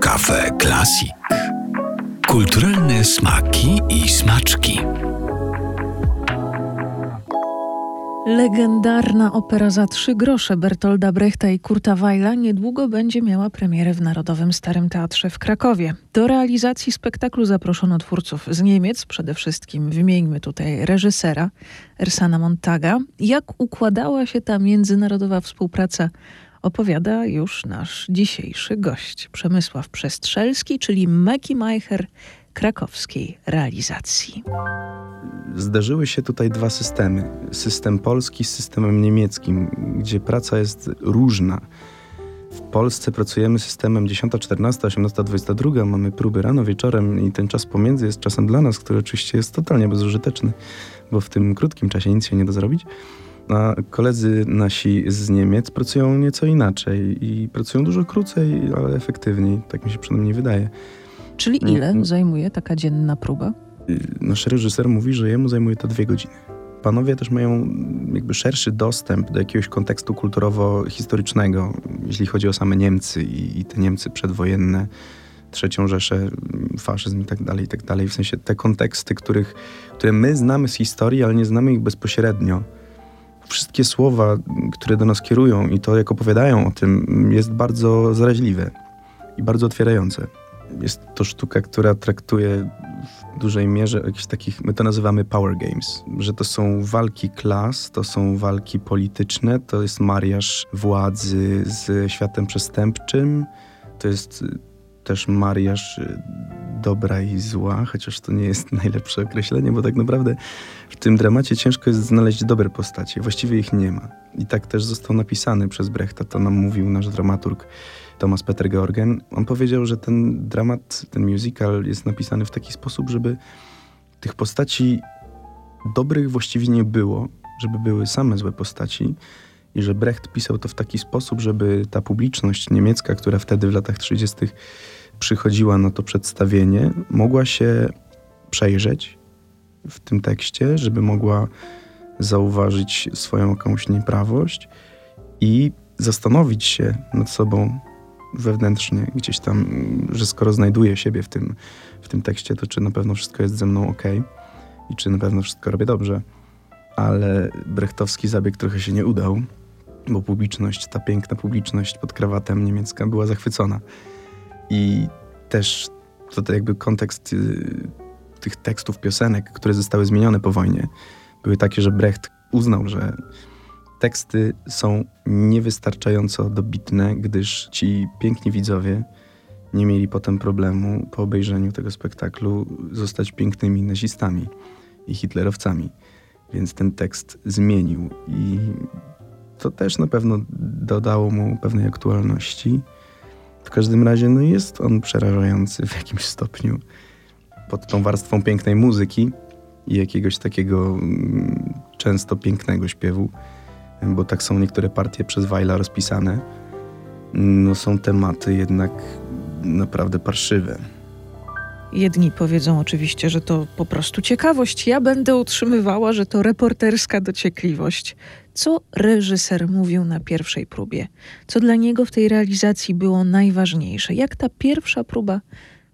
Kafe Klasik. Kulturalne smaki i smaczki. Legendarna opera za trzy grosze Bertolda Brechta i Kurta Weila niedługo będzie miała premierę w Narodowym Starym Teatrze w Krakowie. Do realizacji spektaklu zaproszono twórców z Niemiec, przede wszystkim wymieńmy tutaj reżysera Ersana Montaga. Jak układała się ta międzynarodowa współpraca opowiada już nasz dzisiejszy gość, Przemysław Przestrzelski, czyli Meki Majcher krakowskiej realizacji. Zdarzyły się tutaj dwa systemy. System polski z systemem niemieckim, gdzie praca jest różna. W Polsce pracujemy systemem 10.14, 18.22, mamy próby rano, wieczorem i ten czas pomiędzy jest czasem dla nas, który oczywiście jest totalnie bezużyteczny, bo w tym krótkim czasie nic się nie da zrobić. A koledzy nasi z Niemiec pracują nieco inaczej i pracują dużo krócej, ale efektywniej, tak mi się przynajmniej wydaje. Czyli mm, ile mm. zajmuje taka dzienna próba? Nasz reżyser mówi, że jemu zajmuje to dwie godziny. Panowie też mają jakby szerszy dostęp do jakiegoś kontekstu kulturowo-historycznego, jeśli chodzi o same Niemcy i, i te Niemcy przedwojenne, trzecią Rzeszę, faszyzm i tak dalej, i tak dalej. W sensie te konteksty, których, które my znamy z historii, ale nie znamy ich bezpośrednio. Wszystkie słowa, które do nas kierują i to, jak opowiadają o tym, jest bardzo zaraźliwe i bardzo otwierające. Jest to sztuka, która traktuje w dużej mierze jakichś takich, my to nazywamy power games, że to są walki klas, to są walki polityczne, to jest mariaż władzy z światem przestępczym, to jest też mariaż dobra i zła, chociaż to nie jest najlepsze określenie, bo tak naprawdę w tym dramacie ciężko jest znaleźć dobre postacie. Właściwie ich nie ma. I tak też został napisany przez Brechta, to nam mówił nasz dramaturg Thomas Peter Georgen. On powiedział, że ten dramat, ten musical jest napisany w taki sposób, żeby tych postaci dobrych właściwie nie było, żeby były same złe postaci i że Brecht pisał to w taki sposób, żeby ta publiczność niemiecka, która wtedy w latach 30. przychodziła na to przedstawienie, mogła się przejrzeć w tym tekście, żeby mogła zauważyć swoją jakąś nieprawość i zastanowić się nad sobą, wewnętrznie gdzieś tam, że skoro znajduję siebie w tym, w tym tekście, to czy na pewno wszystko jest ze mną ok i czy na pewno wszystko robię dobrze. Ale brechtowski zabieg trochę się nie udał, bo publiczność, ta piękna publiczność pod krawatem niemiecka była zachwycona. I też to, jakby kontekst y, tych tekstów piosenek, które zostały zmienione po wojnie, były takie, że Brecht uznał, że teksty są niewystarczająco dobitne, gdyż ci piękni widzowie nie mieli potem problemu po obejrzeniu tego spektaklu zostać pięknymi nazistami i hitlerowcami. Więc ten tekst zmienił i to też na pewno dodało mu pewnej aktualności. W każdym razie no jest on przerażający w jakimś stopniu pod tą warstwą pięknej muzyki i jakiegoś takiego mm, często pięknego śpiewu bo tak są niektóre partie przez Weila rozpisane, no są tematy jednak naprawdę parszywe. Jedni powiedzą oczywiście, że to po prostu ciekawość. Ja będę utrzymywała, że to reporterska dociekliwość. Co reżyser mówił na pierwszej próbie? Co dla niego w tej realizacji było najważniejsze? Jak ta pierwsza próba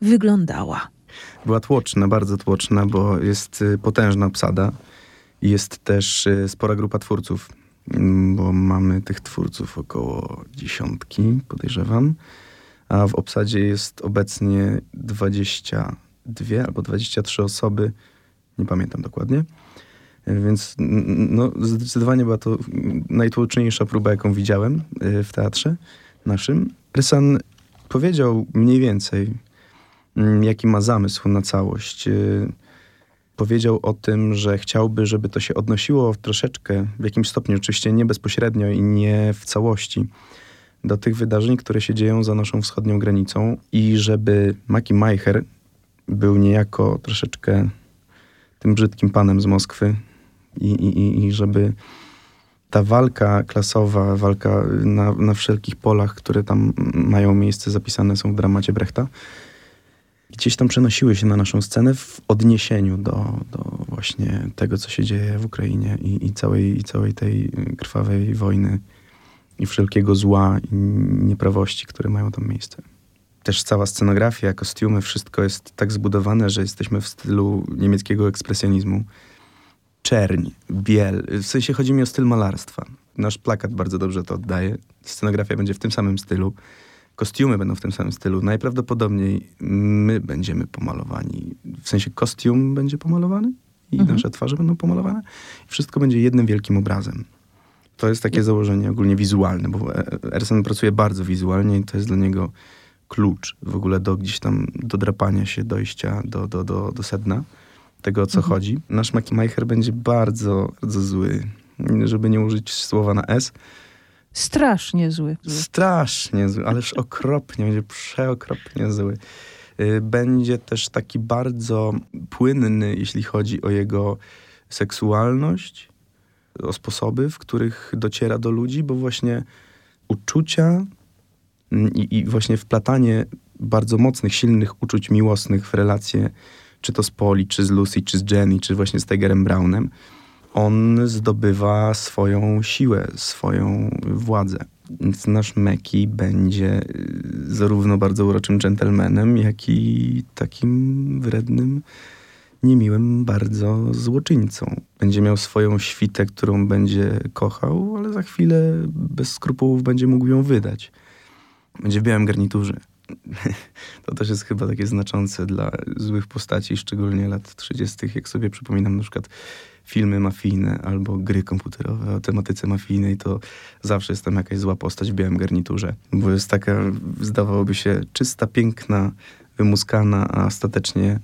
wyglądała? Była tłoczna, bardzo tłoczna, bo jest y, potężna obsada i jest też y, spora grupa twórców. Mm, bo mamy tych twórców około dziesiątki, podejrzewam, a w obsadzie jest obecnie 22 albo 23 osoby, nie pamiętam dokładnie. Więc no, zdecydowanie była to najtłoczniejsza próba, jaką widziałem y, w teatrze naszym. Rysan powiedział mniej więcej, mm, jaki ma zamysł na całość. Y, powiedział o tym, że chciałby, żeby to się odnosiło troszeczkę, w jakimś stopniu, oczywiście nie bezpośrednio i nie w całości, do tych wydarzeń, które się dzieją za naszą wschodnią granicą i żeby Maki Majcher był niejako troszeczkę tym brzydkim panem z Moskwy i, i, i żeby ta walka klasowa, walka na, na wszelkich polach, które tam mają miejsce, zapisane są w dramacie Brechta, gdzieś tam przenosiły się na naszą scenę w odniesieniu do, do właśnie tego, co się dzieje w Ukrainie i, i, całej, i całej tej krwawej wojny i wszelkiego zła i nieprawości, które mają tam miejsce. Też cała scenografia, kostiumy, wszystko jest tak zbudowane, że jesteśmy w stylu niemieckiego ekspresjonizmu. Czerń, biel, w sensie chodzi mi o styl malarstwa. Nasz plakat bardzo dobrze to oddaje. Scenografia będzie w tym samym stylu. Kostiumy będą w tym samym stylu. Najprawdopodobniej my będziemy pomalowani. W sensie kostium będzie pomalowany i mhm. nasze twarze będą pomalowane. Wszystko będzie jednym wielkim obrazem. To jest takie założenie ogólnie wizualne, bo Ersen pracuje bardzo wizualnie i to jest dla niego klucz w ogóle do gdzieś tam do drapania się, dojścia do, do, do, do sedna tego, o co mhm. chodzi. Nasz Makimacher będzie bardzo, bardzo zły, żeby nie użyć słowa na S. Strasznie zły. Strasznie zły, ależ okropnie, będzie przeokropnie zły. Y, będzie też taki bardzo płynny, jeśli chodzi o jego seksualność, o sposoby, w których dociera do ludzi, bo właśnie uczucia mm, i, i właśnie wplatanie bardzo mocnych, silnych uczuć miłosnych w relacje, czy to z Poli, czy z Lucy, czy z Jenny, czy właśnie z Tigerem Brownem, on zdobywa swoją siłę, swoją władzę. Więc nasz Meki będzie y, zarówno bardzo uroczym dżentelmenem, jak i takim wrednym, niemiłym bardzo złoczyńcą. Będzie miał swoją świtę, którą będzie kochał, ale za chwilę bez skrupułów będzie mógł ją wydać. Będzie w białym garniturze. To też jest chyba takie znaczące dla złych postaci, szczególnie lat 30., jak sobie przypominam na przykład filmy mafijne albo gry komputerowe o tematyce mafijnej, to zawsze jest tam jakaś zła postać w białym garniturze, bo jest taka, zdawałoby się, czysta, piękna, wymuskana, a ostatecznie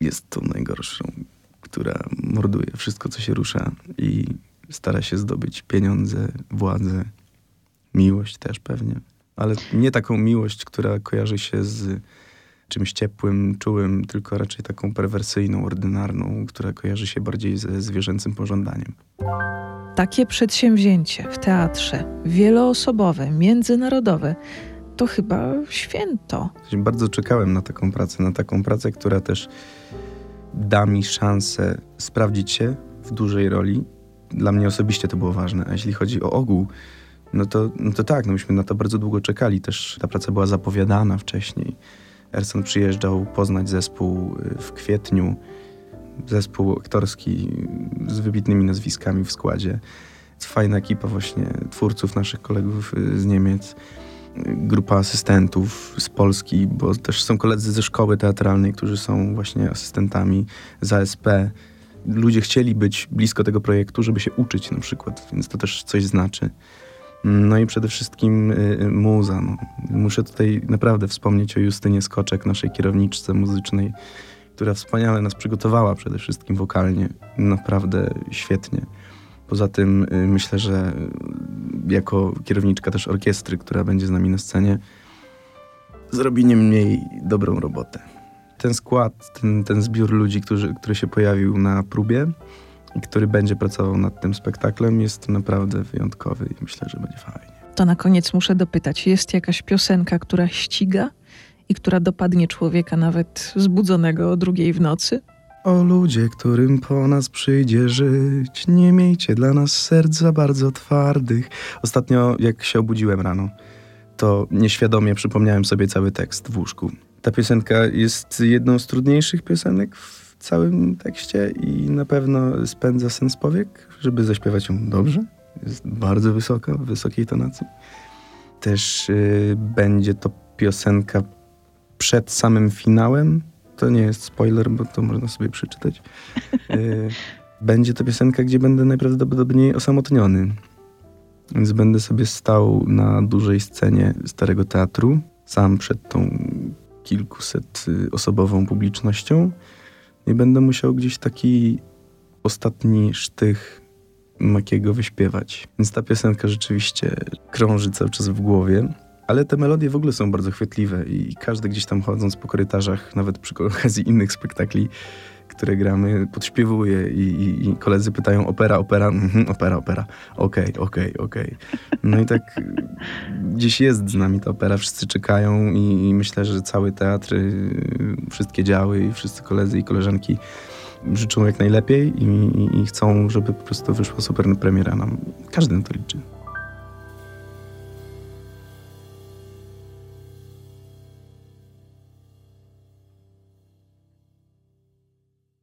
jest tą najgorszą, która morduje wszystko, co się rusza i stara się zdobyć pieniądze, władzę, miłość też pewnie. Ale nie taką miłość, która kojarzy się z czymś ciepłym, czułym, tylko raczej taką perwersyjną, ordynarną, która kojarzy się bardziej ze zwierzęcym pożądaniem. Takie przedsięwzięcie w teatrze, wieloosobowe, międzynarodowe, to chyba święto. Bardzo czekałem na taką pracę, na taką pracę, która też da mi szansę sprawdzić się w dużej roli. Dla mnie osobiście to było ważne. A jeśli chodzi o ogół, no to, no to tak, no myśmy na to bardzo długo czekali. Też ta praca była zapowiadana wcześniej. Erson przyjeżdżał poznać zespół y, w kwietniu. Zespół aktorski z wybitnymi nazwiskami w składzie. Fajna ekipa właśnie twórców, naszych kolegów y, z Niemiec. Grupa asystentów z Polski, bo też są koledzy ze szkoły teatralnej, którzy są właśnie asystentami z ASP. Ludzie chcieli być blisko tego projektu, żeby się uczyć na przykład, więc to też coś znaczy. No i przede wszystkim y, y, muza. No. Muszę tutaj naprawdę wspomnieć o Justynie Skoczek, naszej kierowniczce muzycznej, która wspaniale nas przygotowała przede wszystkim wokalnie. Naprawdę świetnie. Poza tym y, myślę, że jako kierowniczka też orkiestry, która będzie z nami na scenie, zrobi nie mniej dobrą robotę. Ten skład, ten, ten zbiór ludzi, który, który się pojawił na próbie, i który będzie pracował nad tym spektaklem, jest naprawdę wyjątkowy i myślę, że będzie fajnie. To na koniec muszę dopytać, jest jakaś piosenka, która ściga i która dopadnie człowieka nawet zbudzonego o drugiej w nocy? O ludzie, którym po nas przyjdzie żyć, nie miejcie dla nas serc za bardzo twardych. Ostatnio, jak się obudziłem rano, to nieświadomie przypomniałem sobie cały tekst w łóżku. Ta piosenka jest jedną z trudniejszych piosenek w całym tekście i na pewno spędza sens powiek, żeby zaśpiewać ją dobrze. Jest bardzo wysoka, w wysokiej tonacji. Też y, będzie to piosenka przed samym finałem. To nie jest spoiler, bo to można sobie przeczytać. Y, będzie to piosenka, gdzie będę najprawdopodobniej osamotniony. Więc będę sobie stał na dużej scenie Starego Teatru, sam przed tą kilkuset osobową publicznością i będę musiał gdzieś taki ostatni sztych Makiego wyśpiewać. Więc ta piosenka rzeczywiście krąży cały czas w głowie. Ale te melodie w ogóle są bardzo chwytliwe i każdy gdzieś tam chodząc po korytarzach, nawet przy okazji innych spektakli, które gramy, podśpiewuje i, i, i koledzy pytają opera, opera, mhm, opera, opera, okej, okay, okej, okay, okej. Okay. No i tak gdzieś jest z nami ta opera, wszyscy czekają i, i myślę, że cały teatr, y, wszystkie działy i wszyscy koledzy i koleżanki życzą jak najlepiej i, i, chcą, żeby po prostu wyszła super premiera nam. Każdy na to liczy.